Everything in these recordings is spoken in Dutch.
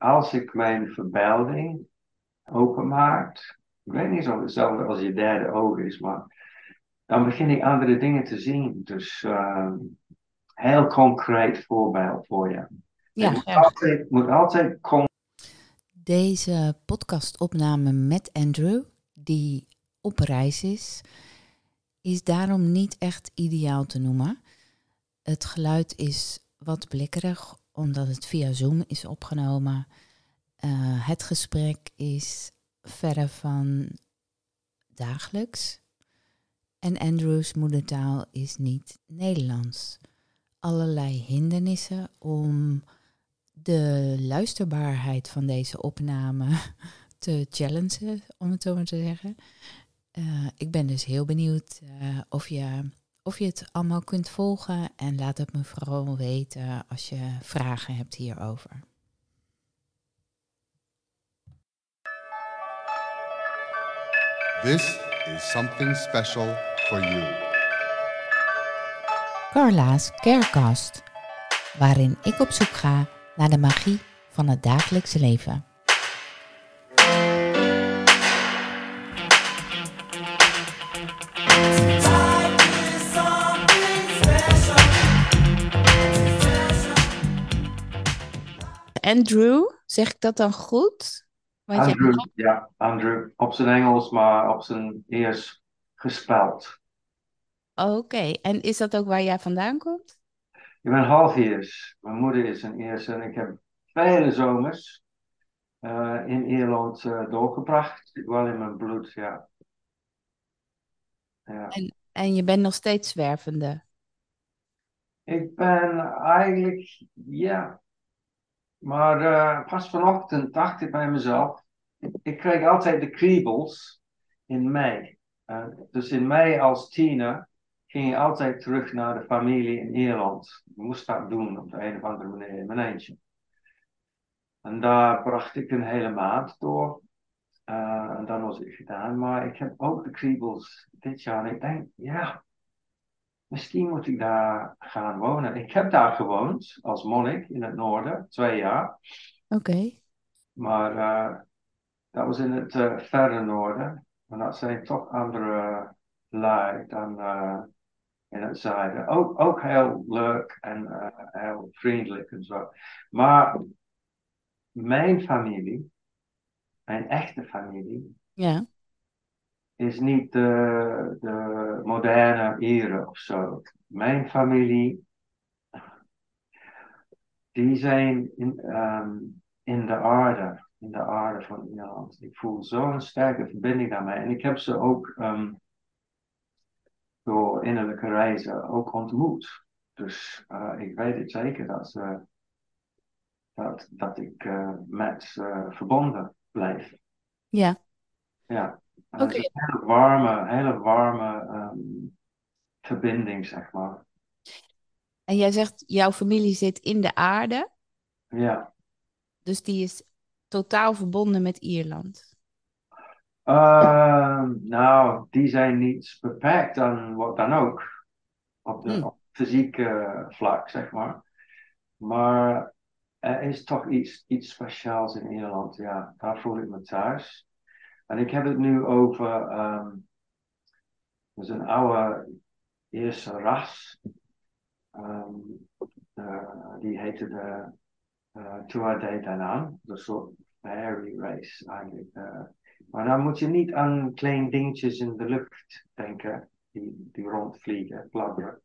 als ik mijn verbeelding openmaak, ik weet niet of het hetzelfde als je derde oog is, maar dan begin ik andere dingen te zien. Dus uh, heel concreet voorbeeld voor je. Ja, moet altijd, moet altijd Deze podcastopname met Andrew, die op reis is, is daarom niet echt ideaal te noemen. Het geluid is wat blikkerig, omdat het via Zoom is opgenomen. Uh, het gesprek is verre van dagelijks. En Andrews moedertaal is niet Nederlands. Allerlei hindernissen om de luisterbaarheid van deze opname te challengen, om het zo maar te zeggen. Uh, ik ben dus heel benieuwd uh, of, je, of je het allemaal kunt volgen en laat het me vooral weten als je vragen hebt hierover. This is something special for you. Carla's Carecast, waarin ik op zoek ga naar de magie van het dagelijkse leven. Andrew, zeg ik dat dan goed? Want Andrew, ja, Andrew. Op zijn Engels, maar op zijn Iers gespeld. Oké, en is dat ook waar jij vandaan komt? Ik ben half Iers. Mijn moeder is een Ierse en ik heb vele zomers uh, in Ierland uh, doorgebracht. Wel in mijn bloed, ja. ja. En, en je bent nog steeds zwervende? Ik ben eigenlijk, ja, maar uh, pas vanochtend dacht ik bij mezelf, ik kreeg altijd de kriebels in mei. Uh, dus in mei als tiener ging je altijd terug naar de familie in Ierland. Ik moest dat doen op de een of andere manier in mijn eentje. En daar bracht ik een hele maand door. Uh, en dan was het gedaan. Maar ik heb ook de kriebels dit jaar. En ik denk, ja, misschien moet ik daar gaan wonen. Ik heb daar gewoond als monnik in het noorden, twee jaar. Oké. Maar uh, dat was in het uh, verre noorden. En dat zijn toch andere lui dan uh, in het zuiden. Ook, ook heel leuk en heel vriendelijk en zo. Maar mijn familie, mijn echte familie, ja is niet de, de moderne Ieren of zo. Mijn familie, die zijn in, um, in de aarde, in de aarde van Ierland. Ik voel zo'n sterke verbinding daarmee. En ik heb ze ook um, door innerlijke reizen ook ontmoet. Dus uh, ik weet het zeker dat, ze, dat, dat ik uh, met ze verbonden blijf. Ja. Ja. Okay. Het is een hele warme, hele warme um, verbinding, zeg maar. En jij zegt, jouw familie zit in de aarde. Ja. Dus die is totaal verbonden met Ierland. Uh, nou, die zijn niet beperkt aan wat dan ook. Op de hmm. fysieke vlak, zeg maar. Maar er is toch iets, iets speciaals in Ierland, ja. Daar voel ik me thuis. En ik heb het nu over um, een oude eerste ras. Uh, die heette de uh, Tuatha Danann. Een soort fairy race eigenlijk. Uh, maar dan moet je niet aan kleine dingetjes in de lucht denken. Die, die rondvliegen, fladderen.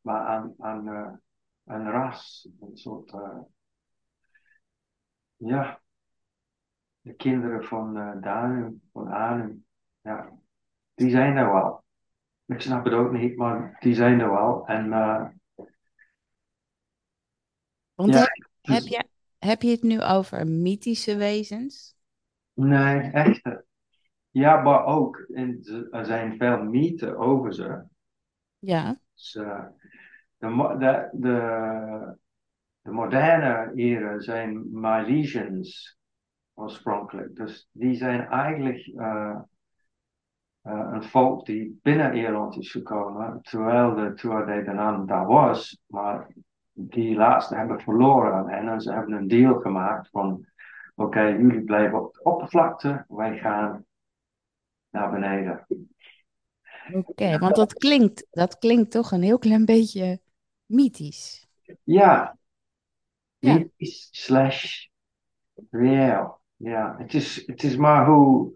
Maar aan, aan uh, een ras. Een soort... ja, de kinderen van uh, van Anu, ja, die zijn er wel. Ik snap het ook niet, maar die zijn er wel. En, uh, Want heb, dus je, heb je het nu over mythische wezens? Nee, echte. Ja, maar ook, er zijn veel mythen over ze. Ja. Dus, uh, de, de, de, de moderne eren zijn Milesians oorspronkelijk. Dus die zijn eigenlijk uh, uh, een volk die binnen Ierland is gekomen, terwijl de Tuatha daar was, maar die laatste hebben verloren. En ze hebben een deal gemaakt van, oké, jullie blijven op de oppervlakte, wij gaan naar beneden. Oké, want dat klinkt, dat klinkt toch een heel klein beetje mythisch. Ja, Ja. mythisch slash reëel. Ja, het is, het is maar hoe,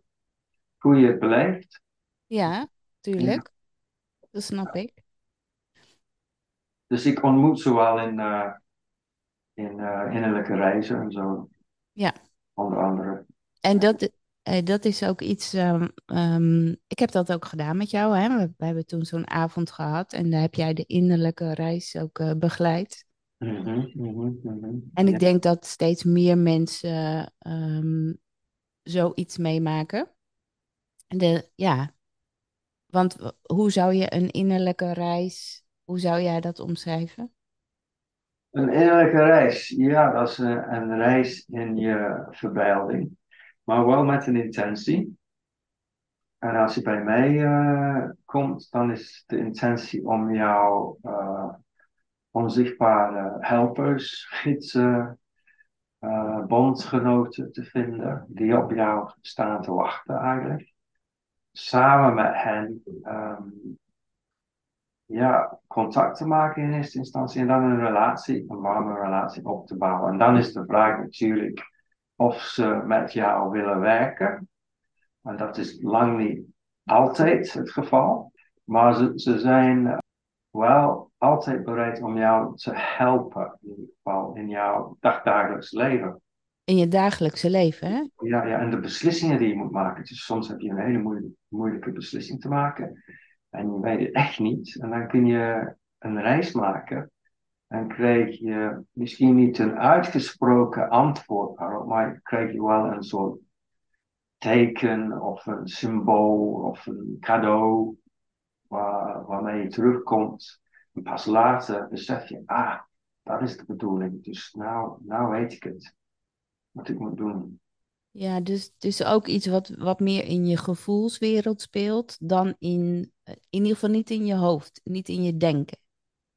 hoe je het beleeft. Ja, tuurlijk. Dat snap ik. Dus ik ontmoet ze wel in, eh, in eh, innerlijke reizen en zo. Ja. Onder andere. En dat, eh, dat is ook iets. ehm, ehm, ik heb dat ook gedaan met jou. Hè? We, we hebben toen zo'n avond gehad en daar heb jij de innerlijke reis ook begeleid. Mhm, mhm, mhm. En ik Ja. denk dat steeds meer mensen ehm, zoiets meemaken. De, ja, want hoe zou je een innerlijke reis, hoe zou jij dat omschrijven? Een innerlijke reis, ja, dat is een, een reis in je verbeelding, maar wel met een intentie. En als je bij mij eh, komt, dan is de intentie om jouw eh, onzichtbare helpers, gidsen, eh, bondgenoten te vinden, die op jou staan te wachten eigenlijk. Samen met hen ehm, ja, contact te maken in eerste instantie en dan een relatie, een warme relatie op te bouwen. En dan is de vraag natuurlijk of ze met jou willen werken. En dat is lang niet altijd het geval. Maar ze, ze zijn wel altijd bereid om jou te helpen, in ieder geval in jouw dagdagelijks leven. In je dagelijkse leven, hè? Ja, ja, en de beslissingen die je moet maken. Dus soms heb je een hele moeilijke, moeilijke beslissing te maken. En je weet het echt niet. En dan kun je een reis maken. En krijg je misschien niet een uitgesproken antwoord daarop, maar krijg je wel een soort teken of een symbool of een cadeau waar, waarmee je terugkomt. En pas later besef je, ah, dat is de bedoeling. Dus nou, nou weet ik het. Wat ik moet doen. Ja, dus, dus ook iets wat, wat meer in je gevoelswereld speelt dan in, in ieder geval niet in je hoofd, niet in je denken.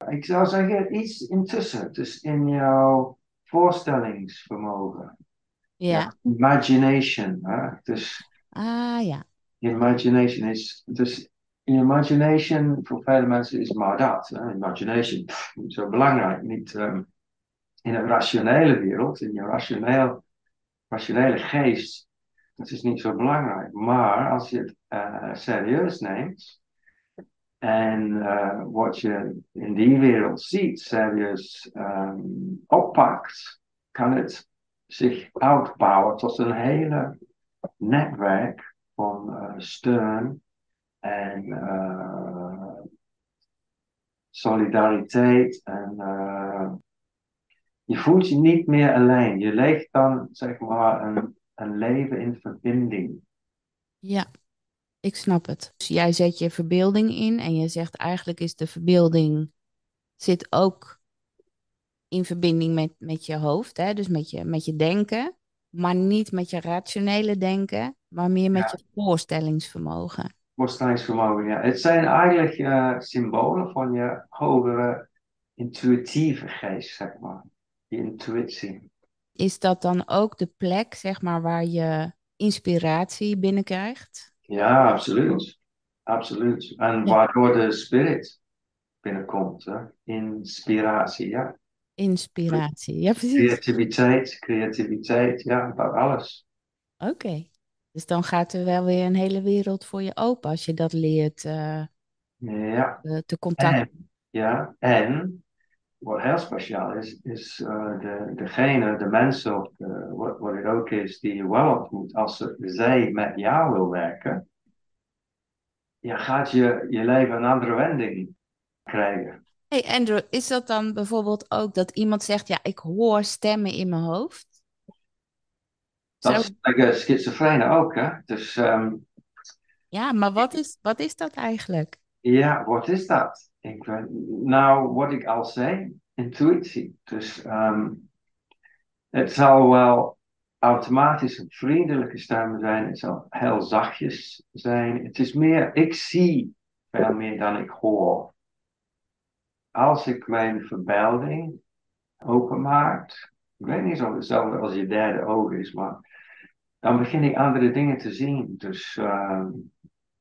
Ik zou zeggen, iets intussen. Dus in jouw voorstellingsvermogen. Ja. Imagination. Hè? Dus Ah ja. imagination is. Dus imagination voor vele mensen is maar dat. Imagination, pff, niet zo belangrijk. Niet ehm, in een rationele wereld, in je rationeel, rationele geest. Dat is niet zo belangrijk. Maar als je het eh, serieus neemt. En eh, wat je in die wereld ziet, serieus ehm, oppakt, kan het zich uitbouwen tot een hele netwerk van eh, steun en eh, solidariteit. En eh, je voelt je niet meer alleen. Je leeft dan, zeg maar, een, een leven in verbinding. Ja, ik snap het. Dus jij zet je verbeelding in en je zegt eigenlijk is de verbeelding zit ook in verbinding met, met je hoofd, hè? Dus met je, met je denken, maar niet met je rationele denken, maar meer met Ja. je voorstellingsvermogen. Ja. Het zijn eigenlijk eh, symbolen van je hogere intuïtieve geest, zeg maar. Je intuïtie. Is dat dan ook de plek, zeg maar, waar je inspiratie binnenkrijgt? Ja, absoluut. Absoluut. En waardoor de spirit binnenkomt, hè. Inspiratie, ja. Inspiratie, ja precies. Creativiteit, creativiteit, ja, dat alles. Oké. Dus dan gaat er wel weer een hele wereld voor je open als je dat leert eh, Ja. te, te contacten. En, ja, en wat heel speciaal is, is eh, de, degene, de mensen, of de, wat, wat het ook is, die je wel ontmoet, als ze, zij met jou wil werken, ja, gaat je, je leven een andere wending krijgen. Hey Andrew, is dat dan bijvoorbeeld ook dat iemand zegt, ja, ik hoor stemmen in mijn hoofd? Dat is like schizofrene ook, hè? Dus ehm, Ja, maar wat is, wat is dat eigenlijk? ja, wat is dat? Ik, nou, wat ik al zei, intuïtie. Dus ehm, het zal wel automatisch een vriendelijke stem zijn. Het zal heel zachtjes zijn. Het is meer, ik zie veel meer dan ik hoor. Als ik mijn verbeelding openmaakt. Ik weet niet of hetzelfde als je derde oog is, maar dan begin ik andere dingen te zien. Dus uh,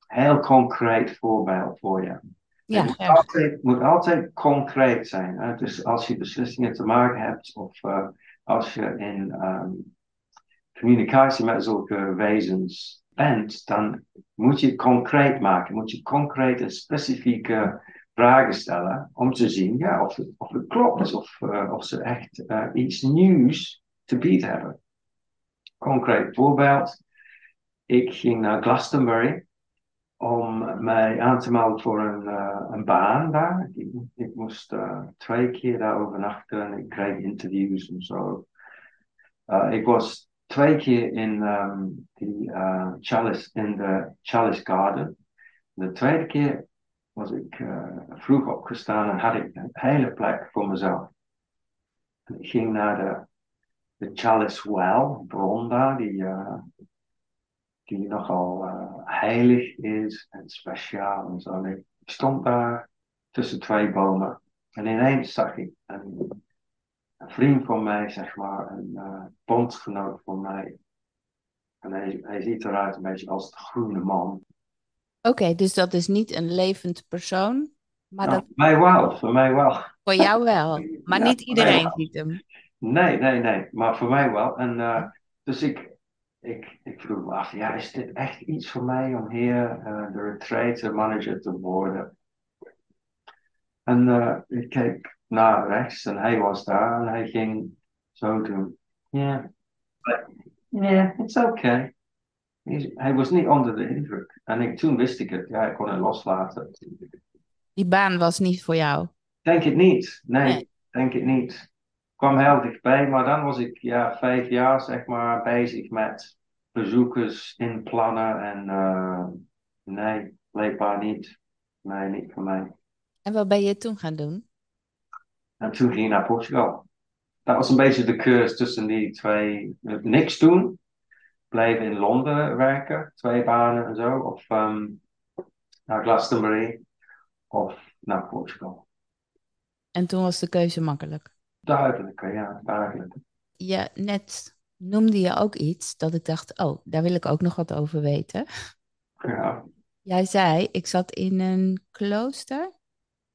heel concreet voorbeeld voor je. Ja, het moet altijd, moet altijd, concreet zijn. Hè? Dus als je beslissingen te maken hebt of uh, als je in um, communicatie met zulke wezens bent, dan moet je het concreet maken. Moet je concreet en specifieke vragen stellen om te zien ja, of, het, of het klopt, of, uh, of ze echt uh, iets nieuws te bieden hebben. Concreet voorbeeld. Ik ging naar Glastonbury om mij aan te melden voor een, uh, een baan daar. Ik, ik moest twee keer daar overnachten en ik kreeg interviews en zo. ik was twee keer in um, in de Chalice Garden. De tweede keer was ik vroeg opgestaan en had ik een hele plek voor mezelf. Ik ging naar de, de Chalice Well, bron daar, die, uh, die nogal uh, heilig is en speciaal en zo. Ik stond daar tussen twee bomen en ineens zag ik een, een vriend van mij, zeg maar, een bondgenoot van mij. En hij, hij ziet eruit een beetje als de groene man. Oké, dus dat is niet een levend persoon. Maar nou, dat... Voor mij wel, voor mij wel. Voor jou wel, maar Ja, niet iedereen ziet hem. Nee, nee, nee, maar voor mij wel. En uh, dus ik, ik, ik vroeg me af, ja, is dit echt iets voor mij om hier uh, de retreat manager te worden? En uh, ik keek naar rechts en hij was daar en hij ging zo doen. Ja, yeah, it's okay. Hij was niet onder de indruk. En ik, toen wist ik het. Ja, ik kon het loslaten. Die baan was niet voor jou. Denk het niet. Nee, Nee. denk het niet. Ik kwam heel dichtbij, maar dan was ik ja, vijf jaar zeg maar bezig met bezoekers inplannen. En uh, nee, blijkbaar niet. Nee, niet voor mij. En wat ben je toen gaan doen? En toen ging ik naar Portugal. Dat was een beetje de cursus tussen die twee. Niks doen. Blijven in Londen werken, twee banen en zo. Of um, naar Glastonbury. Of naar Portugal. En toen was de keuze makkelijk. Duidelijk, ja, duidelijk. Je, net noemde je ook iets dat ik dacht, oh, daar wil ik ook nog wat over weten. Ja. Jij zei, ik zat in een klooster.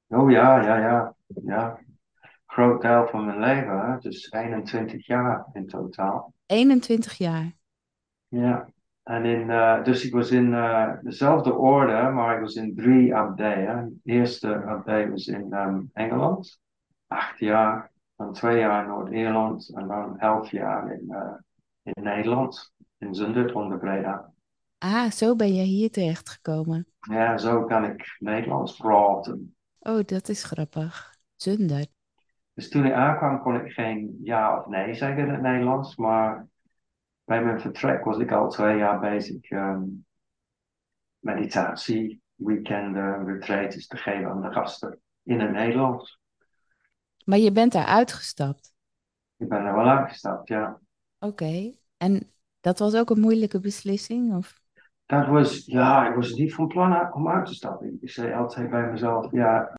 Oh ja, ja, ja. ja. Groot deel van mijn leven, hè? dus 21 jaar in totaal. 21 jaar. Ja. En in, uh, dus ik was in uh, dezelfde orde, maar ik was in drie abdijen. De eerste abdij was in um, Engeland, acht jaar. Dan twee jaar in Noord-Ierland en dan elf jaar in, uh, in Nederland, in Zundert onder Breda. Ah, zo ben je hier terecht gekomen. Ja, zo kan ik Nederlands praten. Oh, dat is grappig. Zundert. Dus toen ik aankwam kon ik geen ja of nee zeggen in het Nederlands, maar bij mijn vertrek was ik al twee jaar bezig um, meditatie, weekenden, retreats te geven aan de gasten in het Nederlands. Maar je bent daar uitgestapt. Ik ben er wel uitgestapt, ja. Oké. Okay. En dat was ook een moeilijke beslissing? Of? Dat was, ja, ik was niet van plan om uit te stappen. Ik zei altijd bij mezelf, ja,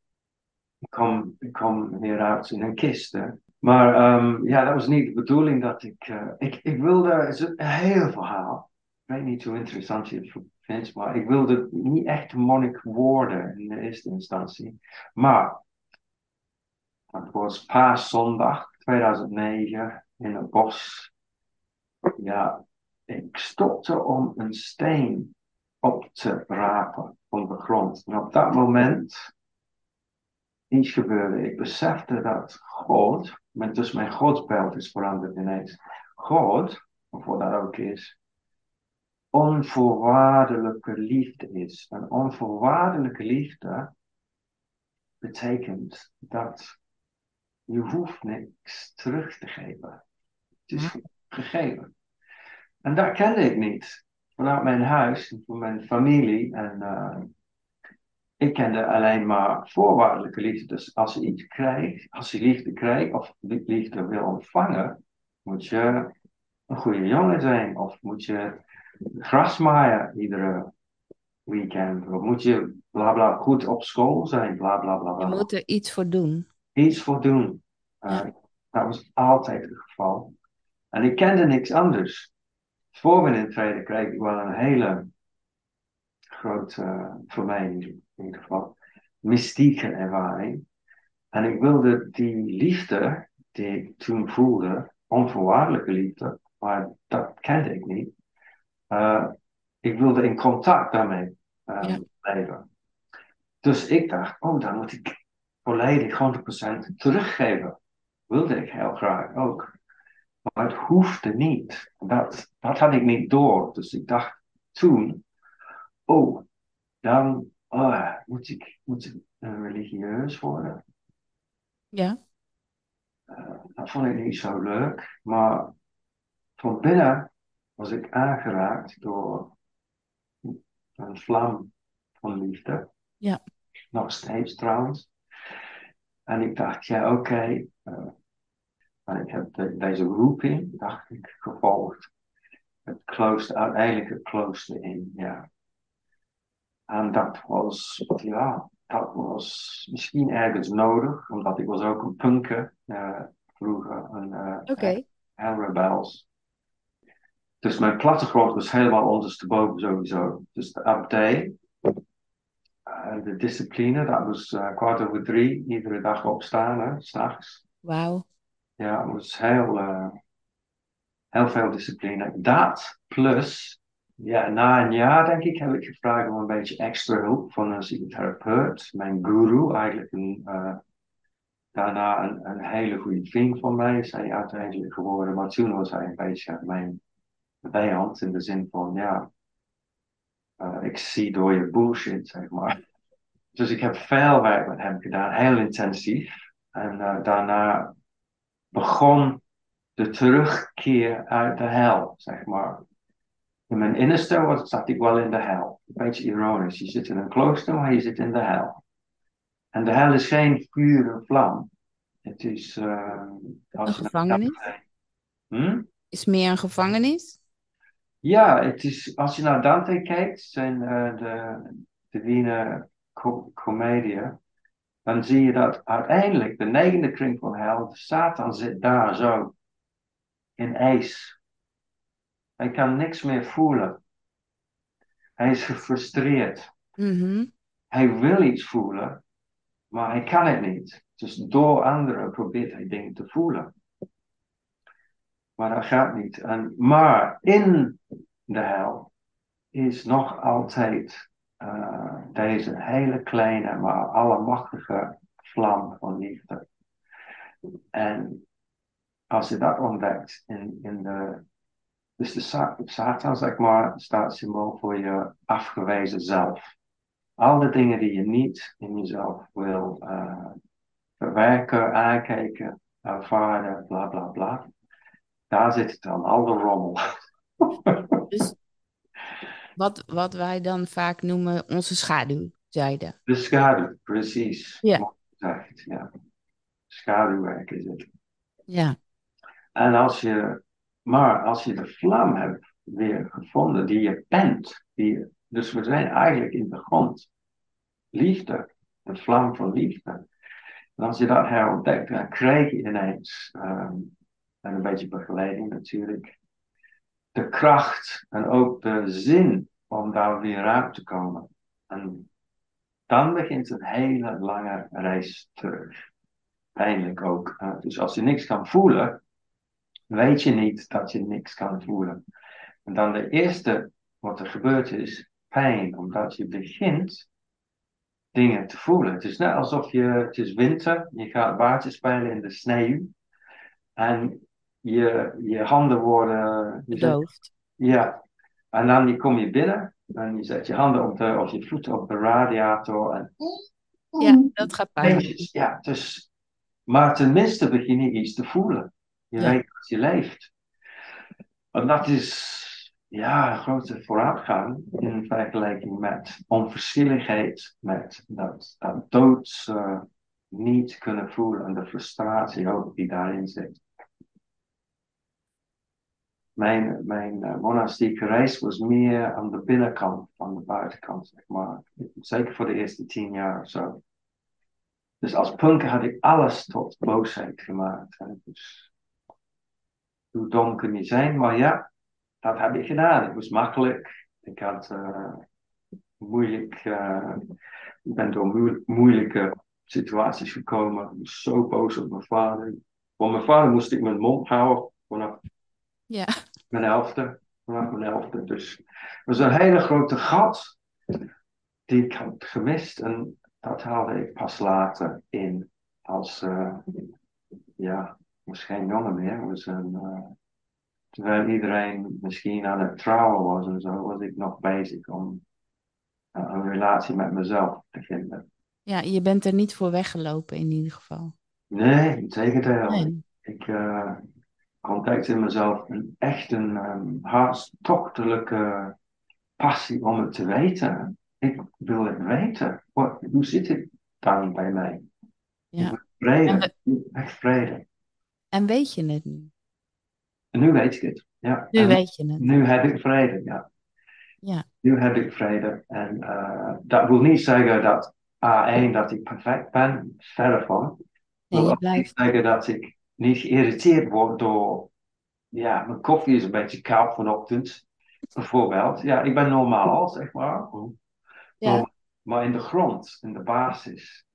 ik kom, ik kom hier uit in een kist. Hè. Maar um, ja, dat was niet de bedoeling dat ik. Uh, ik, ik wilde. Het is een heel verhaal. Ik weet niet hoe interessant je het vindt, maar ik wilde niet echt monnik worden in de eerste instantie. Maar. Het was paaszondag 2009 in het bos. Ja, ik stopte om een steen op te rapen van de grond. En op dat moment iets gebeurde. Ik besefte dat God, met dus mijn godsbeeld is veranderd ineens. God, of wat dat ook is, onvoorwaardelijke liefde is. En onvoorwaardelijke liefde betekent dat je hoeft niks terug te geven. Het is gegeven. En dat kende ik niet. Vanuit mijn huis, van mijn familie en uh, ik kende alleen maar voorwaardelijke liefde. Dus als je iets krijgt, als je liefde krijgt of liefde wil ontvangen, moet je een goede jongen zijn. Of moet je gras maaien iedere weekend. Of moet je bla bla goed op school zijn. Bla bla bla. bla. Je moet er iets voor doen. Iets voor doen. Uh, Ja. Dat was altijd het geval. En ik kende niks anders. Voor mijn intrede kreeg ik wel een hele grote, voor mij in ieder geval, mystieke ervaring. En ik wilde die liefde die ik toen voelde, onvoorwaardelijke liefde, maar dat kende ik niet. Uh, ik wilde in contact daarmee uh, ja. Dus ik dacht, oh, dan moet ik volledig 100% teruggeven. Wilde ik heel graag ook. Maar het hoefde niet. Dat, dat had ik niet door. Dus ik dacht toen, oh, dan oh, moet, ik, moet ik religieus worden. Ja. Uh, dat vond ik niet zo leuk. Maar van binnen was ik aangeraakt door een vlam van liefde. Ja. Nog steeds trouwens. En ik dacht, ja, oké. Okay, uh, ik heb de, deze roeping, dacht ik, gevolgd. Het klooster, uiteindelijk het klooster in, ja. En dat was, ja, dat was misschien ergens nodig, omdat ik was ook een punker uh, vroeger, een uh, okay. rebels. Dus mijn plattegrond was helemaal ondersteboven sowieso. Dus de abdij, uh, de discipline, dat was kwart over drie, iedere dag opstaan, s'nachts. Wauw. Ja, het was heel, heel veel discipline. Dat plus ja, na een jaar denk ik heb ik gevraagd om een beetje extra hulp van een psychotherapeut. Mijn guru, eigenlijk een, daarna een, een, hele goede vriend van mij is hij uiteindelijk geworden. Maar toen was hij een beetje mijn vijand in de zin van, ja, uh, ik zie door je bullshit, zeg maar. Dus ik heb veel werk met hem gedaan, heel intensief. En uh, daarna begon de terugkeer uit de hel, zeg maar. In mijn innerste was, zat ik wel in de hel. Een beetje ironisch. Je zit in een klooster, maar je zit in de hel. En de hel is geen vuur en vlam. Het is... Uh, als een gevangenis? Hm? Is meer een gevangenis? Ja, het is, als je naar Dante kijkt, zijn uh, de, de Wiener Comedie, dan zie je dat uiteindelijk de negende kring van hel, Satan zit daar zo in ijs. Hij kan niks meer voelen. Hij is gefrustreerd. Mm Hij wil iets voelen, maar hij kan het niet. Dus door anderen probeert hij dingen te voelen. Maar dat gaat niet. En, maar in de hel is nog altijd uh, deze hele kleine, maar allemachtige vlam van liefde. En als je dat ontdekt in, in de dus de Satan, zeg maar, staat symbool voor je afgewezen zelf. Alle dingen die je niet in jezelf wil uh, verwerken, aankijken, ervaren, bla bla bla. Daar zit het dan, al de rommel. dus wat, wat wij dan vaak noemen onze schaduwzijde. De schaduw, precies. Ja. Gezegd, ja. Schaduwwerk is het. Ja. En als je maar als je de vlam hebt weer gevonden, die je bent, die, dus we zijn eigenlijk in de grond liefde, de vlam van liefde. En als je dat herontdekt, dan krijg je ineens, um, en een beetje begeleiding natuurlijk, de kracht en ook de zin om daar weer uit te komen. En dan begint een hele lange reis terug. Pijnlijk ook. Uh, dus als je niks kan voelen, weet je niet dat je niks kan voelen. En dan de eerste wat er gebeurt is pijn, omdat je begint dingen te voelen. Het is net alsof je, het is winter, je gaat water spelen in de sneeuw en je, je handen worden... Bedoofd. Ja, en dan kom je binnen en je zet je handen op de, of je voeten op de radiator. En, ja, dat gaat pijn. Ja, dus, maar tenminste begin je iets te voelen. Je ja. weet dat je leeft. En dat is ja, een grote vooruitgang in vergelijking met onverschilligheid, met dat, dat doods uh, niet kunnen voelen en de frustratie ook die daarin zit. Mijn, mijn uh, monastieke reis was meer aan de binnenkant dan de buitenkant, zeg maar. Zeker voor de eerste tien jaar of zo. Dus als punker had ik alles tot boosheid gemaakt. Hè. Dus hoe dom kun je zijn? Maar ja, dat heb ik gedaan. Het was makkelijk. Ik had uh, moeilijk. Uh, ik ben door moe moeilijke situaties gekomen. Ik was zo boos op mijn vader. Voor mijn vader moest ik mijn mond houden vanaf Ja. mijn elfde. Mijn elfde. Dus het was een hele grote gat die ik had gemist. En dat haalde ik pas later in. Als, uh, ja, was geen jongen meer. Was een, uh, terwijl iedereen misschien aan het trouwen was en zo, was ik nog bezig om uh, een relatie met mezelf te vinden. Ja, je bent er niet voor weggelopen in ieder geval. Nee, in tegendeel. Nee. Ik ontdekte in mezelf een echt een um, hartstochtelijke passie om het te weten. Ik wil het weten. Wat, hoe zit het dan bij mij? Ja. Vrede. Echt vrede. En weet je het nu? En nu weet ik het. Ja. Nu en weet je het. Nu heb ik vrede, ja. Ja. Nu heb ik vrede. En uh, dat wil niet zeggen dat A1 dat ik perfect ben, verre van. Nee, je blijft. niet zeggen dat ik niet geïrriteerd word door, ja, mijn koffie is een beetje koud vanochtend, bijvoorbeeld. Ja, ik ben normaal, zeg maar. Ja. Maar, maar in de grond, in de basis,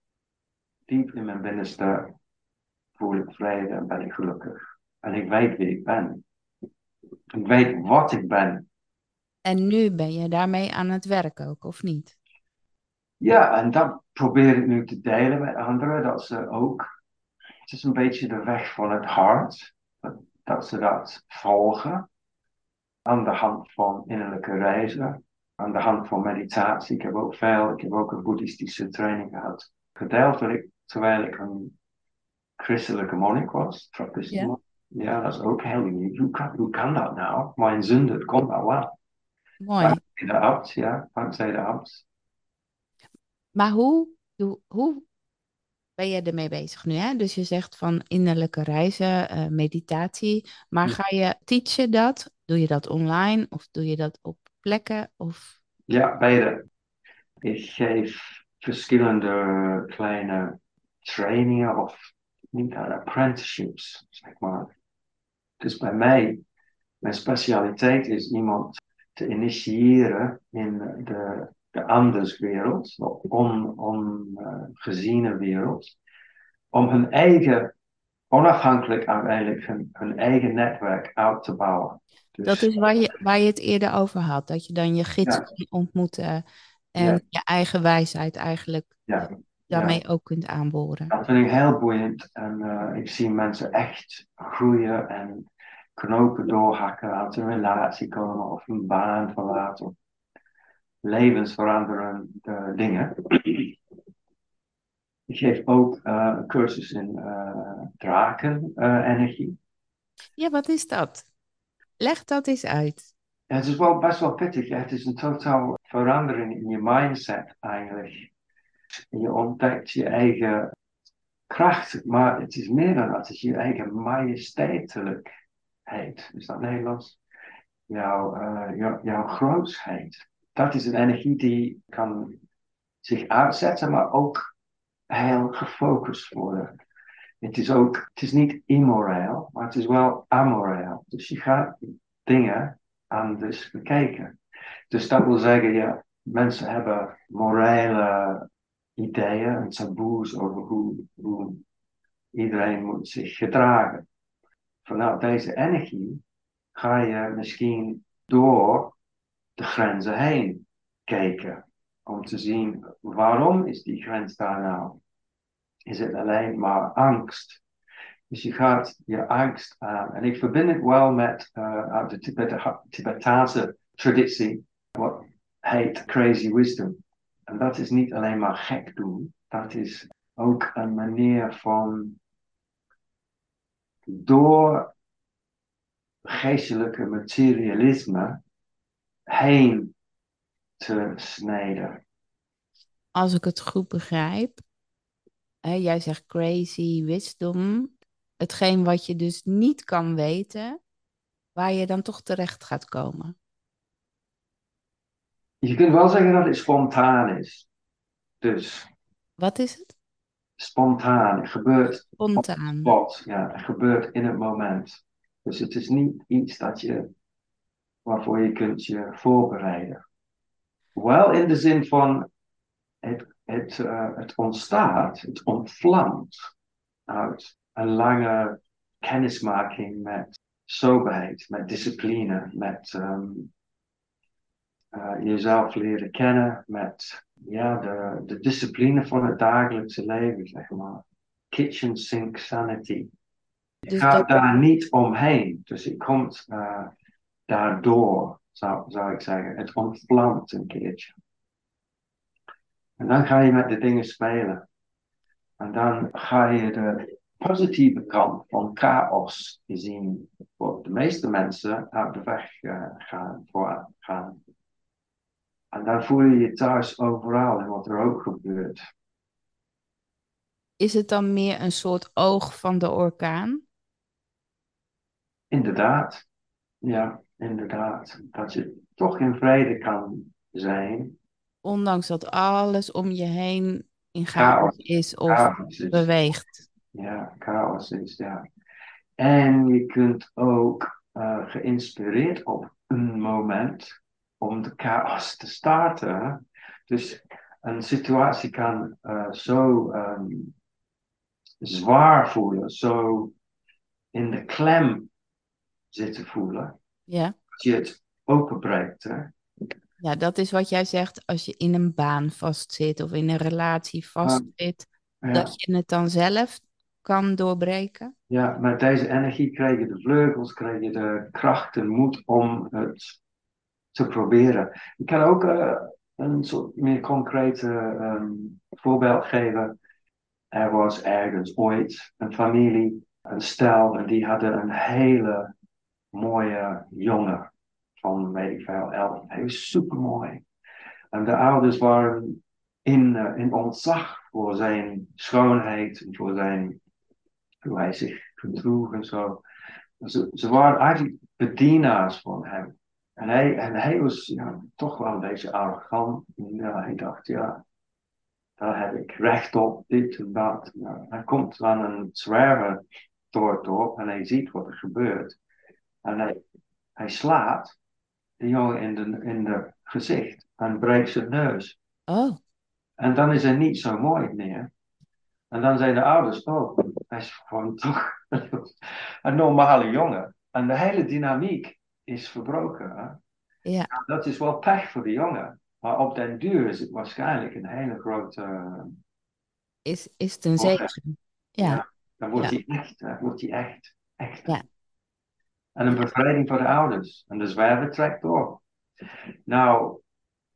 diep in mijn binnenste, voel ik vrede en ben ik gelukkig. En ik weet wie ik ben. Ik weet wat ik ben. En nu ben je daarmee aan het werk ook, of niet? Ja, en dat probeer ik nu te delen met anderen, dat ze ook, het is een beetje de weg van het hart, dat, dat ze dat volgen aan de hand van innerlijke reizen, aan de hand van meditatie. Ik heb ook veel, ik heb ook een boeddhistische training gehad, gedeeld terwijl ik, terwijl ik een christelijke monnik was, trappist. Ja. ja, dat is ook heel uniek. Hoe kan, hoe kan dat nou? Maar in zonde kon dat wel. Mooi. Dankzij de abt, ja, dankzij de abt. Maar hoe, hoe ben je ermee bezig nu? Hè? Dus je zegt van innerlijke reizen, uh, meditatie. Maar Ja. ga je teachen dat? Doe je dat online of doe je dat op plekken? Of... Ja, beide. Ik geef verschillende kleine trainingen of apprenticeships, zeg maar. Dus bij mij, mijn specialiteit is iemand te initiëren in de, de anderswereld, de ongeziene on, uh, wereld, om hun eigen, onafhankelijk uiteindelijk, hun, hun eigen netwerk uit te bouwen. Dus, dat is waar je, waar je het eerder over had, dat je dan je gids ja. kunt ontmoeten en ja. je eigen wijsheid eigenlijk ja. daarmee ook kunt aanboren. Dat vind ik heel boeiend en uh, ik zie mensen echt groeien en knopen doorhakken, uit een relatie komen of een baan verlaten levensveranderende dingen. Ik geef ook uh, een cursus in uh, drakenenergie. ja, wat is dat? Leg dat eens uit. Ja, het is wel best wel pittig. Het is een totaal verandering in je mindset eigenlijk. Je ontdekt je eigen kracht, maar het is meer dan dat. Het is je eigen majesteitelijkheid. Is dat Nederlands? Jouw, uh, jou, jouw grootsheid. Dat is een energie die kan zich uitzetten, maar ook heel gefocust worden. Het is ook, het is niet immoreel, maar het is wel amoreel. Dus je gaat dingen anders bekijken. Dus dat wil zeggen, ja, mensen hebben morele ideeën en taboes over hoe, hoe iedereen moet zich gedragen. Vanuit deze energie ga je misschien door de grenzen heen kijken. Om te zien waarom is die grens daar nou? Is het alleen maar angst? Dus je gaat je angst aan. En ik verbind het wel met uh, de Tibet Tibetaanse traditie, wat heet crazy wisdom. En dat is niet alleen maar gek doen, dat is ook een manier van door geestelijke materialisme heen te snijden. Als ik het goed begrijp, hè, jij zegt crazy wisdom, hetgeen wat je dus niet kan weten, waar je dan toch terecht gaat komen. Je kunt wel zeggen dat het spontaan is. Dus. Wat is het? spontaan. Het gebeurt Spontaan. wat, ja, het gebeurt in het moment. Dus het is niet iets dat je, waarvoor je kunt je voorbereiden. Wel in de zin van het, het, uh, het ontstaat, het ontvlamt uit een lange kennismaking met soberheid, met discipline, met um, uh, jezelf leren kennen, met ja, de, de discipline van het dagelijkse leven, zeg maar. Kitchen sink sanity. Je Dus gaat dat- daar niet omheen. Dus je komt uh, daardoor, zou, zou ik zeggen. Het ontvlamt een keertje. En dan ga je met de dingen spelen. En dan ga je de positieve kant van chaos zien. Voor de meeste mensen uit de weg uh, gaan, voor gaan. En dan voel je je thuis overal en wat er ook gebeurt. Is het dan meer een soort oog van de orkaan? Inderdaad. Ja, inderdaad. Dat je toch in vrede kan zijn. Ondanks dat alles om je heen in chaos is of Chaos is. beweegt. Ja, chaos is, ja. En je kunt ook uh, geïnspireerd op een moment om de chaos te starten. Dus een situatie kan uh, zo um, zwaar voelen, zo in de klem zitten voelen. Ja. Dat je het openbreekt. Hè? Ja, dat is wat jij zegt als je in een baan vastzit of in een relatie vastzit, ja. dat je het dan zelf kan doorbreken. Ja, met deze energie krijg je de vleugels, krijg je de kracht en moed om het te proberen. Ik kan ook uh, een soort meer concrete um, voorbeeld geven. Er was ergens ooit een familie, een stel, en die hadden een hele mooie jongen van, weet ik elf. Hij was super mooi. En de ouders waren in, uh, in ontzag voor zijn schoonheid, voor zijn, hoe hij zich gedroeg en zo. Ze, ze waren eigenlijk bedienaars van hem. En hij, en hij was ja, toch wel een beetje arrogant. Ja, hij dacht, ja, daar heb ik recht op, dit en dat. Hij komt aan een het dorp en hij ziet wat er gebeurt. En hij, hij slaat de jongen in de, in de gezicht en breekt zijn neus. Oh. En dan is hij niet zo mooi meer. En dan zijn de ouders, oh, hij is gewoon toch een normale jongen. En de hele dynamiek is verbroken. Hè? Ja. Dat is wel pech voor de jongen. Maar op den duur is het waarschijnlijk een hele grote. Uh, is, is het een? Ja. ja. Dan wordt hij ja. echt, dan wordt hij echt, echt. Ja. En een bevrijding voor de ouders. En de zwerver trekt door. Nou,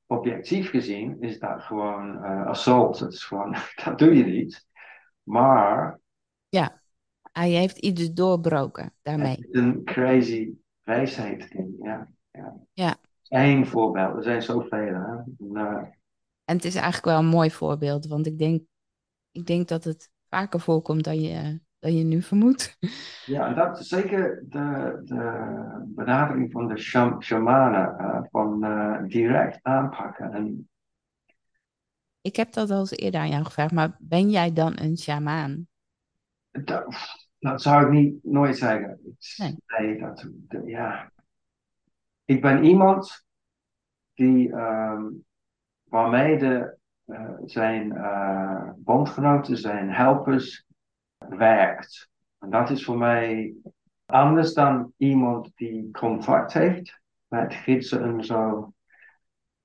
objectief gezien is dat gewoon uh, assault. Dat is gewoon, dat doe je niet. Maar. Ja, hij heeft iets doorbroken daarmee. Er is een crazy wijsheid in, ja. Ja. ja. Eén voorbeeld, er zijn zoveel. Hè? En, uh, en het is eigenlijk wel een mooi voorbeeld, want ik denk, ik denk dat het vaker voorkomt dan je, dan je nu vermoedt. Ja, dat is zeker de, de benadering van de sham, shamanen, uh, van uh, direct aanpakken. En... Ik heb dat al eens eerder aan jou gevraagd, maar ben jij dan een shamaan? Dat, dat zou ik niet nooit zeggen. Nee, nee dat, de, ja. Ik ben iemand die, um, waarmee de, uh, zijn bondgenoten, zijn helpers, werkt. En dat is voor mij anders dan iemand die contact heeft met gidsen en zo.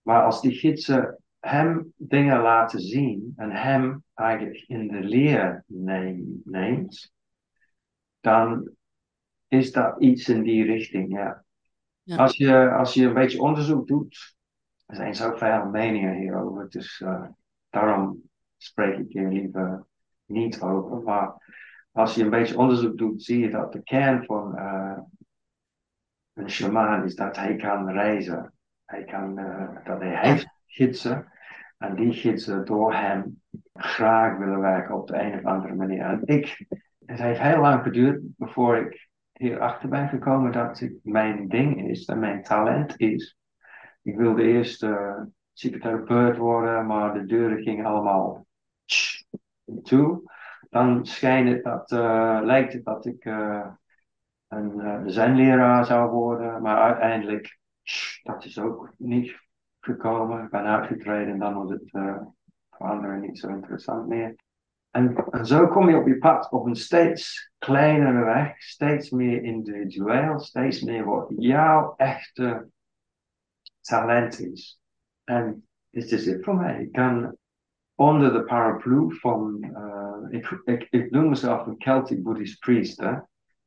Maar als die gidsen hem dingen laten zien en hem eigenlijk in de leer neemt, dan is dat iets in die richting, ja. Ja. Als, je, als je een beetje onderzoek doet, er zijn zoveel meningen hierover, dus uh, daarom spreek ik hier liever niet over. Maar als je een beetje onderzoek doet, zie je dat de kern van uh, een shamaan is dat hij kan reizen. Hij kan, uh, dat hij heeft gidsen en die gidsen door hem graag willen werken op de een of andere manier. Ik, het heeft heel lang geduurd voor ik hierachter ben gekomen dat het mijn ding is en mijn talent is. Ik wilde eerst uh, psychotherapeut worden, maar de deuren gingen allemaal toe, dan schijnt dat, uh, lijkt het dat ik uh, een uh, zenleraar zou worden, maar uiteindelijk, dat is ook niet gekomen. Ik ben uitgetreden en dan wordt het voor anderen niet zo interessant meer. En, en, zo kom je op je pad op een steeds kleinere weg, steeds meer individueel, steeds meer wat jouw echte talent is. En dit is het voor mij. Ik kan onder de paraplu van, uh, ik, ik, ik noem mezelf een Celtic Buddhist priest. Hè?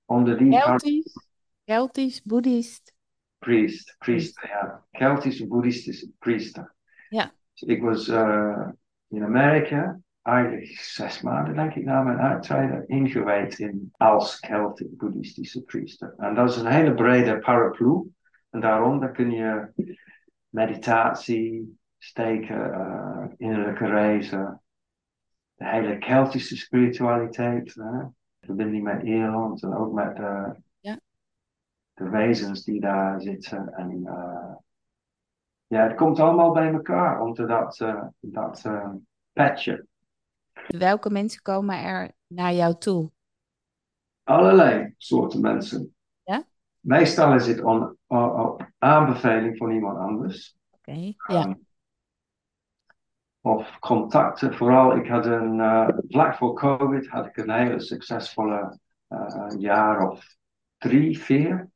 Onder die Celtisch, Celtisch Boeddhist. Priest, priester, ja. Keltische Boeddhistische priester. Ja. Ik was uh, in Amerika, eigenlijk zes maanden denk ik na mijn uittreden, ingewijd in als Celtic Boeddhistische priester. En dat is een hele brede paraplu. En daaronder kun je meditatie, steken, uh, innerlijke reizen, de hele Keltische spiritualiteit, verbinding met Ierland en ook met uh, ja. de wezens die daar zitten. En ja, het komt allemaal bij elkaar onder dat, dat petje. Welke mensen komen er naar jou toe? Allerlei soorten mensen. Ja? Meestal is het on, op aanbeveling van iemand anders. Oké, okay, ja. Of contacten. Vooral, ik had een, uh, vlak voor COVID had ik een hele succesvolle uh, jaar of drie, vier.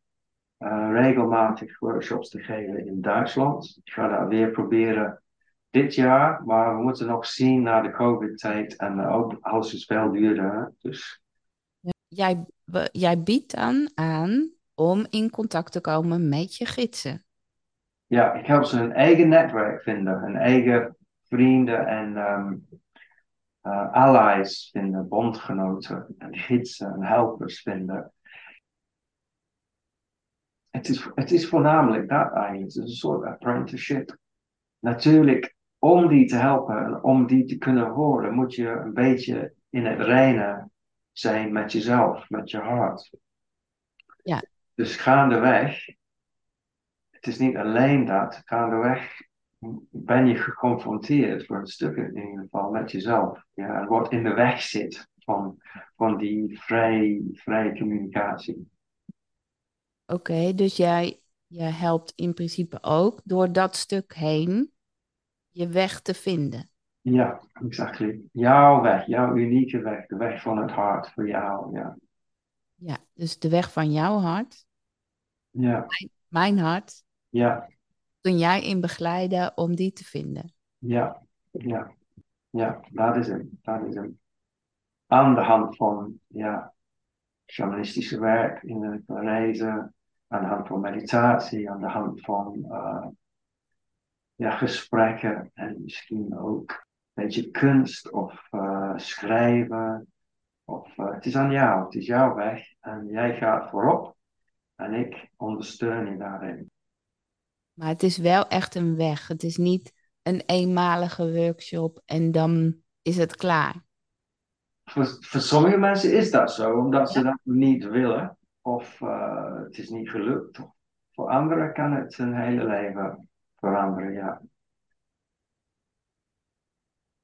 Uh, regelmatig workshops te geven in Duitsland. Ik ga dat weer proberen dit jaar, maar we moeten nog zien naar de COVID-tijd en ook alles is veel duurder. Dus. Jij, jij biedt dan aan om in contact te komen met je gidsen. Ja, ik help ze een eigen netwerk vinden, een eigen vrienden en um, uh, allies vinden, bondgenoten en gidsen en helpers vinden. Het is, het is voornamelijk dat eigenlijk. Het is een soort apprenticeship. Natuurlijk, om die te helpen en om die te kunnen horen, moet je een beetje in het reinen zijn met jezelf, met je hart. Ja. Dus gaandeweg, het is niet alleen dat, gaandeweg ben je geconfronteerd voor een stuk in ieder geval met jezelf. Ja, wat in de weg zit van, van die vrij, vrije communicatie. Oké, dus jij, jij helpt in principe ook door dat stuk heen je weg te vinden. Ja, exactly. Jouw weg, jouw unieke weg, de weg van het hart voor jou, ja. Ja, dus de weg van jouw hart. Ja. Mijn, mijn hart. Ja kun jij in begeleiden om die te vinden? Ja, ja, ja, dat is hem, dat is hem. Aan de hand van, ja, shamanistische werk, in reizen, aan de hand van meditatie, aan de hand van uh, ja, gesprekken en misschien ook een beetje kunst of uh, schrijven. Of, uh, het is aan jou, het is jouw weg en jij gaat voorop en ik ondersteun je daarin. Maar het is wel echt een weg. Het is niet een eenmalige workshop en dan is het klaar. Voor, voor sommige mensen is dat zo, omdat ze dat niet willen of uh, het is niet gelukt. Voor anderen kan het hun hele leven veranderen, ja.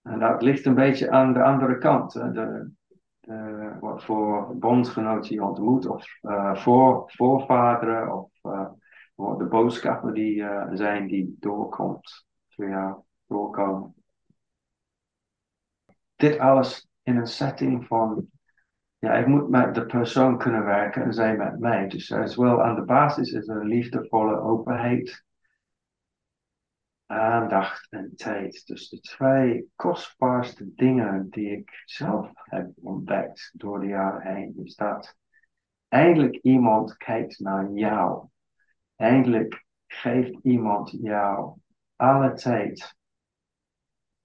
En dat ligt een beetje aan de andere kant. De, voor bondgenoten je ontmoet, of uh, voor, voorvaderen, of uh, de boodschappen die uh, zijn die doorkomt, jou doorkomen. Dit alles in een setting van, ja, ik moet met de persoon kunnen werken en zij met mij. Dus er is wel aan de basis is een liefdevolle openheid, aandacht en tijd. Dus de twee kostbaarste dingen die ik zelf heb ontdekt door de jaren heen, is dat eindelijk iemand kijkt naar jou Eindelijk geeft iemand jou alle tijd,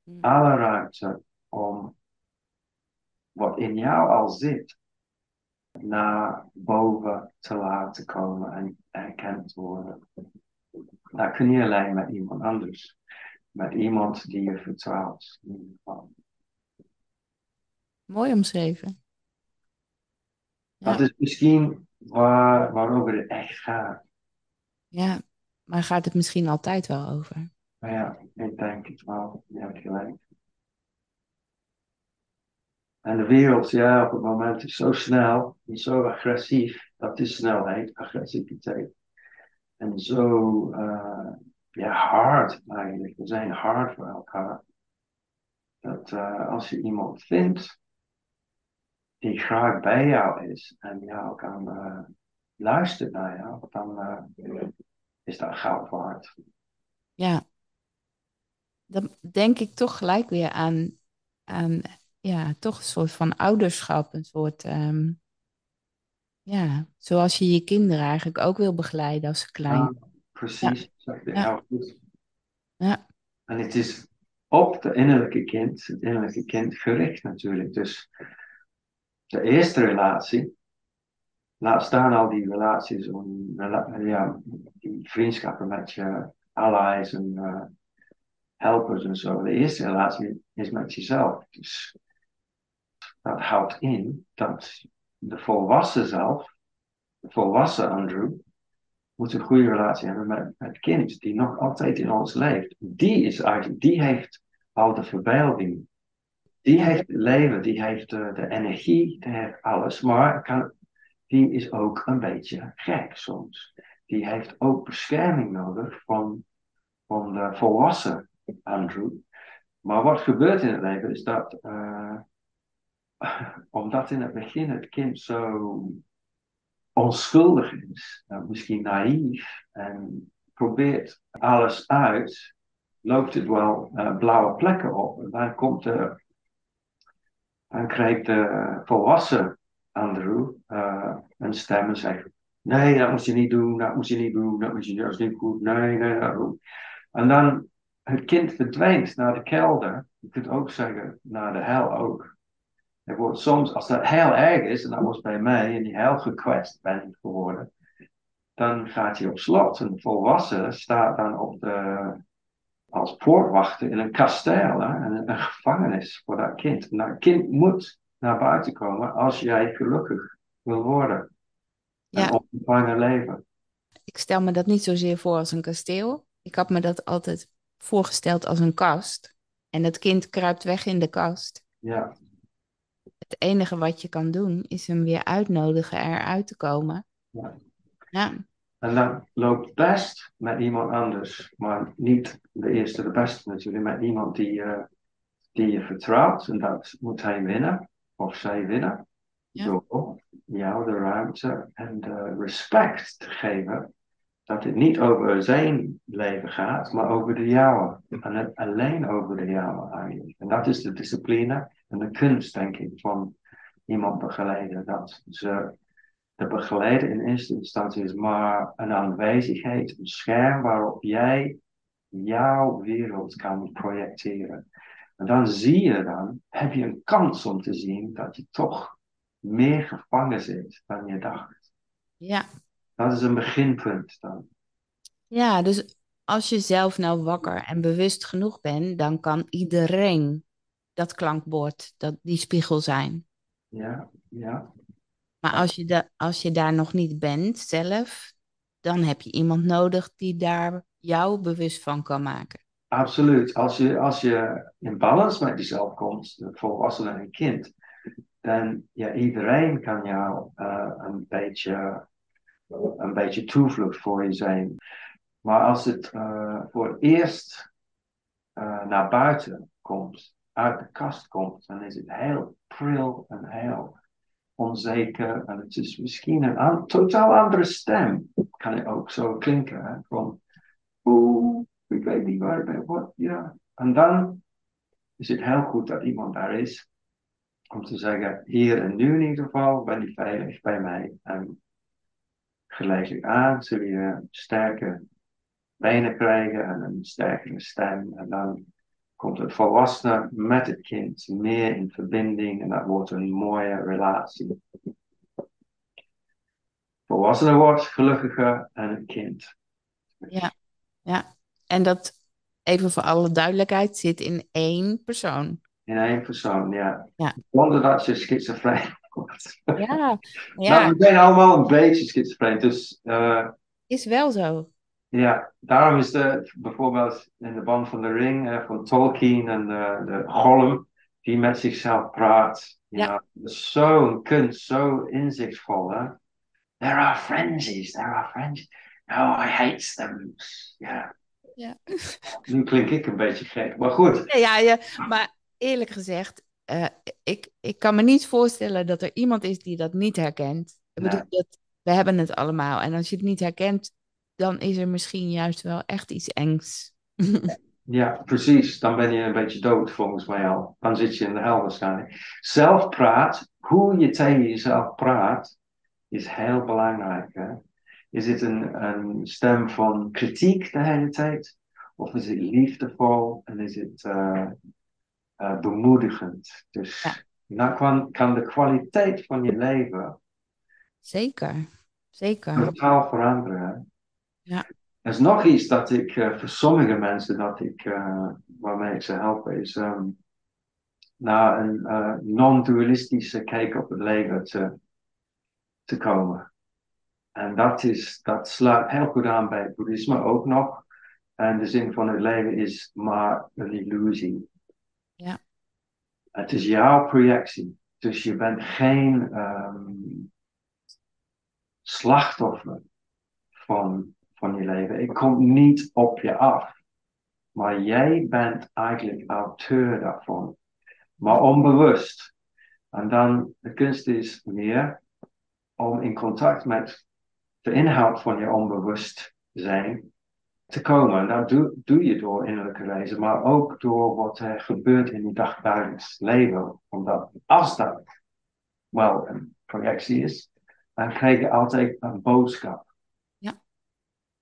hmm. alle ruimte om wat in jou al zit, naar boven te laten komen en erkend worden. Dat kun je alleen met iemand anders. Met iemand die je vertrouwt. Mooi omschreven. Ja. Dat is misschien waar, waarover het echt gaat. Ja, maar gaat het misschien altijd wel over? Nou ja, ik denk het wel. Je hebt gelijk. En de wereld, ja, op het moment is zo snel en zo agressief. Dat is snelheid, agressiviteit. En zo, uh, ja, hard eigenlijk. We zijn hard voor elkaar. Dat uh, als je iemand vindt die graag bij jou is en jou kan uh, luisteren naar jou, dan is dat goud waard. Ja, dan denk ik toch gelijk weer aan, aan ja, toch een soort van ouderschap, een soort, um, ja, zoals je je kinderen eigenlijk ook wil begeleiden als ze klein ja, Precies, ja. ja. Ja. En het is op de innerlijke kind, het innerlijke kind gericht natuurlijk. Dus de eerste relatie, laat staan al die relaties, om, ja, die vriendschappen met je allies en uh, helpers en zo. De eerste relatie is met jezelf. Dus dat houdt in dat de volwassen zelf, de volwassen Andrew, moet een goede relatie hebben met het kind die nog altijd in ons leeft. Die is eigenlijk, die heeft al de verbeelding. Die heeft het leven, die heeft de, de energie, die heeft alles. Maar kan, die is ook een beetje gek soms. Die heeft ook bescherming nodig van, van de volwassen Andrew. Maar wat gebeurt in het leven is dat, uh, omdat in het begin het kind zo onschuldig is, nou, misschien naïef en probeert alles uit, loopt het wel uh, blauwe plekken op. En dan komt de, dan krijgt de volwassen Andrew uh, stem en zegt: Nee, dat moet je niet doen, dat moet je niet doen, dat moet je dat is niet goed, nee, nee, dat En dan het kind verdwijnt naar de kelder. Je kunt ook zeggen naar de hel ook. Er wordt soms, als dat heel erg is, en dat was bij mij, en die heel gekwetst ben geworden, dan gaat hij op slot. Een volwassen staat dan op de, als poortwachter in een kasteel, hè, een gevangenis voor dat kind. En dat kind moet naar buiten komen als jij gelukkig wil worden. Ja. En ontvangen leven. Ik stel me dat niet zozeer voor als een kasteel. Ik had me dat altijd voorgesteld als een kast. En dat kind kruipt weg in de kast. Ja. Het enige wat je kan doen is hem weer uitnodigen eruit te komen. Ja. ja. En dat loopt best met iemand anders, maar niet de eerste de beste natuurlijk, met iemand die, uh, die je vertrouwt. En dat moet hij winnen, of zij winnen. Ja. Door jou de ruimte en de respect te geven dat het niet over zijn leven gaat, maar over de jouwe. En alleen over de jouwe eigenlijk. En dat is de discipline en de kunst, denk ik, van iemand begeleiden. Dat ze de begeleider in eerste instantie is maar een aanwezigheid, een scherm waarop jij jouw wereld kan projecteren. En dan zie je dan, heb je een kans om te zien dat je toch meer gevangen zit dan je dacht. Ja, dat is een beginpunt dan. Ja, dus als je zelf nou wakker en bewust genoeg bent, dan kan iedereen dat klankbord, dat, die spiegel zijn. Ja, ja. Maar als je, de, als je daar nog niet bent zelf, dan heb je iemand nodig die daar jou bewust van kan maken. Absoluut. Als je, als je in balans met jezelf komt, volwassene en kind, dan ja, iedereen kan jou uh, een beetje een beetje toevlucht voor je zijn. Maar als het uh, voor het eerst uh, naar buiten komt, uit de kast komt, dan is het heel pril en heel onzeker. En het is misschien een totaal andere stem. Kan het ook zo klinken. Van, oeh, ik weet niet waar ik ben. Wat, ja. En dan is het heel goed dat iemand daar is. Om te zeggen, hier en nu in ieder geval ben je veilig bij mij. En geleidelijk aan zul je sterke benen krijgen en een sterkere stem. En dan komt het volwassene met het kind meer in verbinding en dat wordt een mooie relatie. Volwassene wordt gelukkiger en het kind. Ja, ja. En dat, even voor alle duidelijkheid, zit in één persoon. In één persoon, ja. ja. Zonder dat je schizofreen ja, ja. Nou, we zijn allemaal een beetje schizofreen, dus... Uh, is wel zo. Ja, daarom is de, bijvoorbeeld in de band van de ring uh, van Tolkien en de, de Gollum, die met zichzelf praat. Ja. Ja. Zo'n kunst, zo inzichtsvol. Hè? There are frenzies, there are frenzies. No, I hate them. Ja. Ja. Nu klink ik een beetje gek, maar goed. Nee, ja, ja, maar eerlijk gezegd, eh, ik, ik kan me niet voorstellen dat er iemand is die dat niet herkent. Ik Nee. bedoel, dat, we hebben het allemaal. En als je het niet herkent, dan is er misschien juist wel echt iets engs. Ja, precies. Dan ben je een beetje dood volgens mij al. Dan zit je in de hel waarschijnlijk. Zelfpraat, hoe je tegen jezelf praat, is heel belangrijk. Hè? Is het een, een stem van kritiek de hele tijd? Of is het liefdevol en is het eh, eh, bemoedigend? Dus Ja. dan kan, kan de kwaliteit van je leven Zeker, zeker. totaal veranderen. hè. Ja. Er is nog iets dat ik eh, voor sommige mensen dat ik, waarmee ik ze help, is ehm, naar een non-dualistische kijk op het leven te, te komen. En dat, is, dat sluit heel goed aan bij het boeddhisme ook nog. En de zin van het leven is maar een illusie. Ja. Het is jouw projectie. Dus je bent geen ehm, slachtoffer van, van je leven. Het komt niet op je af. Maar jij bent eigenlijk auteur daarvan. Maar onbewust. En dan, de kunst is meer om in contact met de inhoud van je onbewust zijn te komen. En dat doe, doe je door innerlijke reizen, maar ook door wat er gebeurt in je dagdagelijks leven. Omdat als dat wel een projectie is, dan krijg je altijd een boodschap Ja.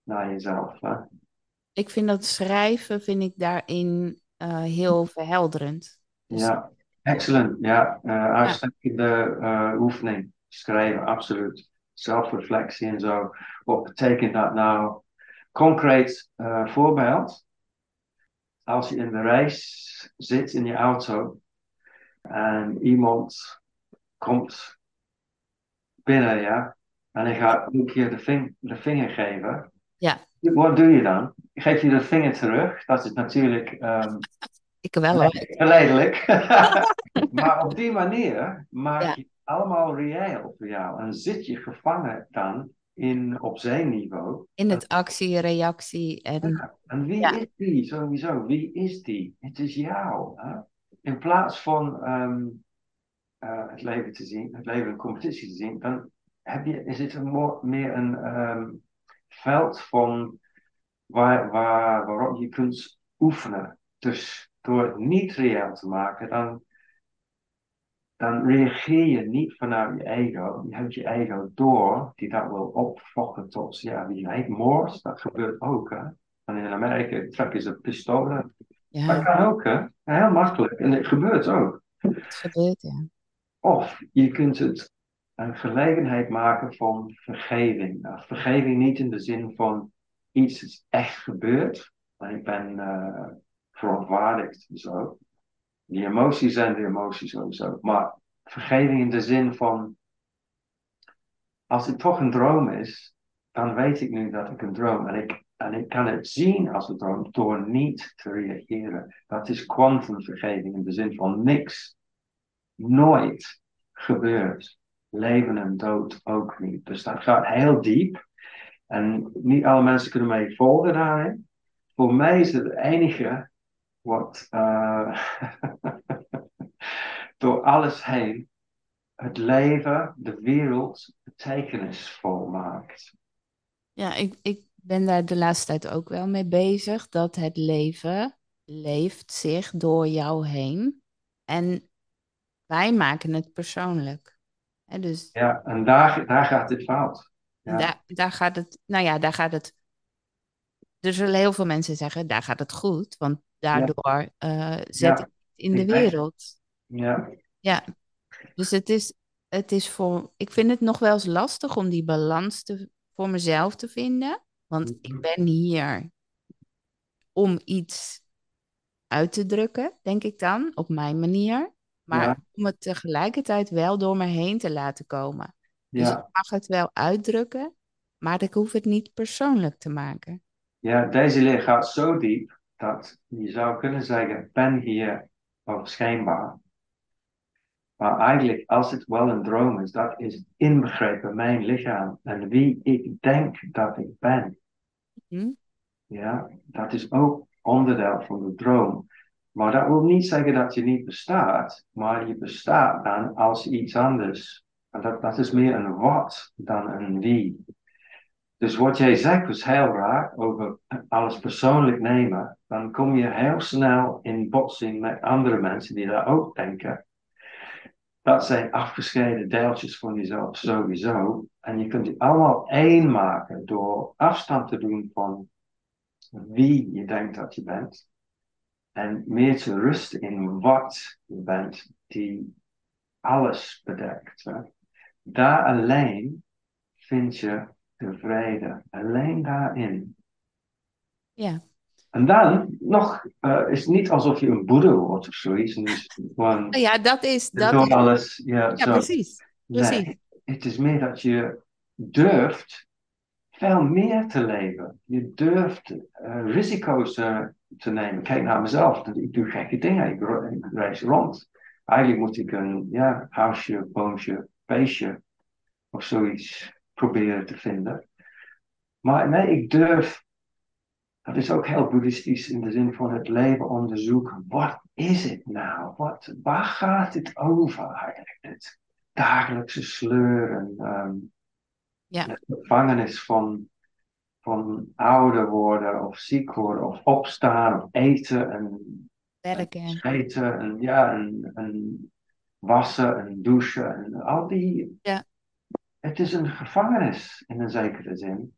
naar jezelf. Hè? Ik vind dat schrijven, vind ik daarin eh, heel verhelderend. Dus- Ja, excellent. Ja, eh uitstekende eh, oefening. Schrijven, absoluut. Zelfreflectie en zo. Wat betekent dat nou? Concreet eh, voorbeeld. Als je in de reis zit in je auto en iemand komt binnen, ja, en hij gaat een keer de, ving, de vinger geven. Ja. Wat doe je dan? Geef je de vinger terug? Dat is natuurlijk ehm, Ik wel hoor. Verleidelijk. maar op die manier maak je allemaal reëel voor jou. En zit je gevangen dan in, op zijn niveau. In het actie, reactie en En wie Ja. is die sowieso? Wie is die? Het is jou. Hè? In plaats van ehm, eh, het leven te zien, het leven een competitie te zien, dan heb je, is het een meer een ehm, veld van waar, waar, waarop je kunt oefenen. Dus door het niet reëel te maken, dan, dan reageer je niet vanuit je ego. Je hebt je ego door, die dat wil opfokken tot, ja, wie heet moord. Dat gebeurt ook, hè. En in Amerika trekken ze pistolen. Dat ja, kan ook, hè. Heel makkelijk. En het gebeurt ook. het gebeurt ja. Of je kunt het een gelegenheid maken van vergeving. Nou, vergeving niet in de zin van iets is echt gebeurd, maar ik ben eh verontwaardigd en zo. Die emoties zijn de emoties sowieso. Maar vergeving in de zin van, als het toch een droom is, dan weet ik nu dat ik een droom en ik, en ik kan het zien als een droom door niet te reageren. Dat is kwantumvergeving in de zin van niks, nooit gebeurt. Leven en dood ook niet. Dus dat gaat heel diep. En niet alle mensen kunnen mij volgen daarin. Voor mij is het enige wat eh, door alles heen het leven, de wereld, betekenisvol maakt. Ja, ik, ik ben daar de laatste tijd ook wel mee bezig, dat het leven leeft zich door jou heen. En wij maken het persoonlijk. Hè, dus Ja, en daar, daar gaat het fout. Ja. daar, daar gaat het, nou ja, daar gaat het. Er zullen heel veel mensen zeggen, daar gaat het goed, want daardoor eh, zet Ja, in de wereld. Ja, Ja, dus het is, het is voor, ik vind het nog wel eens lastig om die balans te, voor mezelf te vinden. Want Mhm. ik ben hier om iets uit te drukken, denk ik dan, op mijn manier. Maar Ja. om het tegelijkertijd wel door me heen te laten komen. Dus ja. ik mag het wel uitdrukken, maar ik hoef het niet persoonlijk te maken. ja, deze leer gaat zo diep dat je zou kunnen zeggen, ben hier onschijnbaar. Maar eigenlijk, als het wel een droom is, dat is inbegrepen mijn lichaam en wie ik denk dat ik ben. Hm? Ja, dat is ook onderdeel van de droom. Maar dat wil niet zeggen dat je niet bestaat, maar je bestaat dan als iets anders. En dat, dat is meer een wat dan een wie. Dus wat jij zegt was heel raar over alles persoonlijk nemen. Dan kom je heel snel in botsing met andere mensen die dat ook denken. Dat zijn afgescheiden deeltjes van jezelf sowieso. En je kunt die allemaal één maken door afstand te doen van wie je denkt dat je bent. En meer te rusten in wat je bent, die alles bedekt. Hè. Daar alleen vind je de vrede. Alleen daarin. Ja. En dan nog, uh, is het niet alsof je een boeddha wordt of zoiets. En dus gewoon Nou ja, dat is. Dat door is alles. Ja, ja, precies. precies. Nee, het is meer dat je durft veel meer te leven. Je durft eh, risico's eh, te nemen. Kijk naar mezelf. Ik doe gekke dingen. Ik, reis rond. Eigenlijk moet ik een ja, huisje, boontje, beestje of zoiets proberen te vinden. Maar nee, ik durf. Dat is ook heel boeddhistisch in de zin van het leven onderzoeken. Wat is het nou? Wat, waar gaat het over eigenlijk? Het dagelijkse sleur en ehm, Ja. de gevangenis van, van ouder worden of ziek worden of opstaan of eten en Werken. scheten en ja, en, en wassen en douchen en al die. Ja. Het is een gevangenis in een zekere zin.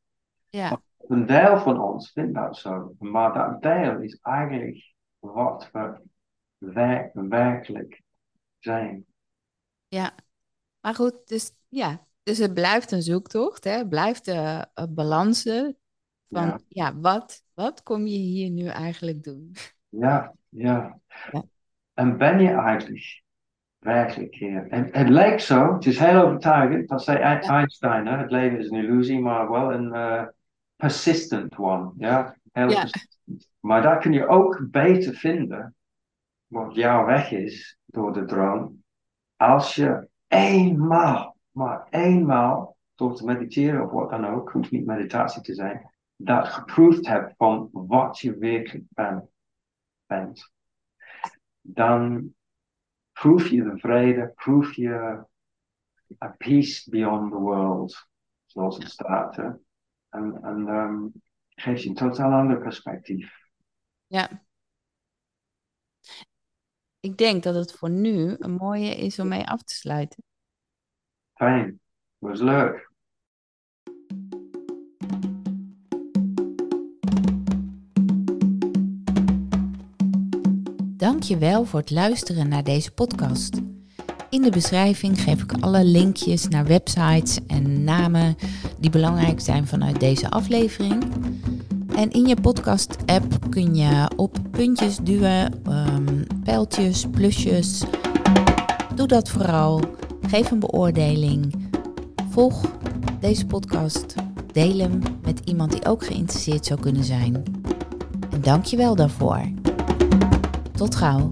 Ja. Een deel van ons vindt dat zo, maar dat deel is eigenlijk wat we wer- werkelijk zijn. Ja. Maar goed, dus ja. Dus het blijft een zoektocht, hè? Het blijft eh een balansen van, Ja. ja, wat, wat kom je hier nu eigenlijk doen? Ja, ja. Ja. En ben je eigenlijk werkelijk hier? En het lijkt zo, het is heel overtuigend, dat zei Ein- Einstein, hè, het leven is een illusie, maar wel een eh, persistent one. Ja, heel Ja. persistent. Maar daar kun je ook beter vinden wat jouw weg is door de droom, als je eenmaal, maar eenmaal, door te mediteren of wat dan ook, hoeft niet meditatie te zijn, dat geproefd hebt van wat je werkelijk bent bent, dan proef je de vrede, proef je a peace beyond the world, zoals het staat. Hè? En, en ehm, geeft je een totaal ander perspectief. Ja. Ik denk dat het voor nu een mooie is om mee af te sluiten. Fijn, was leuk. Dank je wel voor het luisteren naar deze podcast. In de beschrijving geef ik alle linkjes naar websites en namen die belangrijk zijn vanuit deze aflevering. En in je podcast-app kun je op puntjes duwen, ehm, pijltjes, plusjes. Doe dat vooral. Geef een beoordeling. Volg deze podcast. Deel hem met iemand die ook geïnteresseerd zou kunnen zijn. En dank je wel daarvoor. Tot gauw.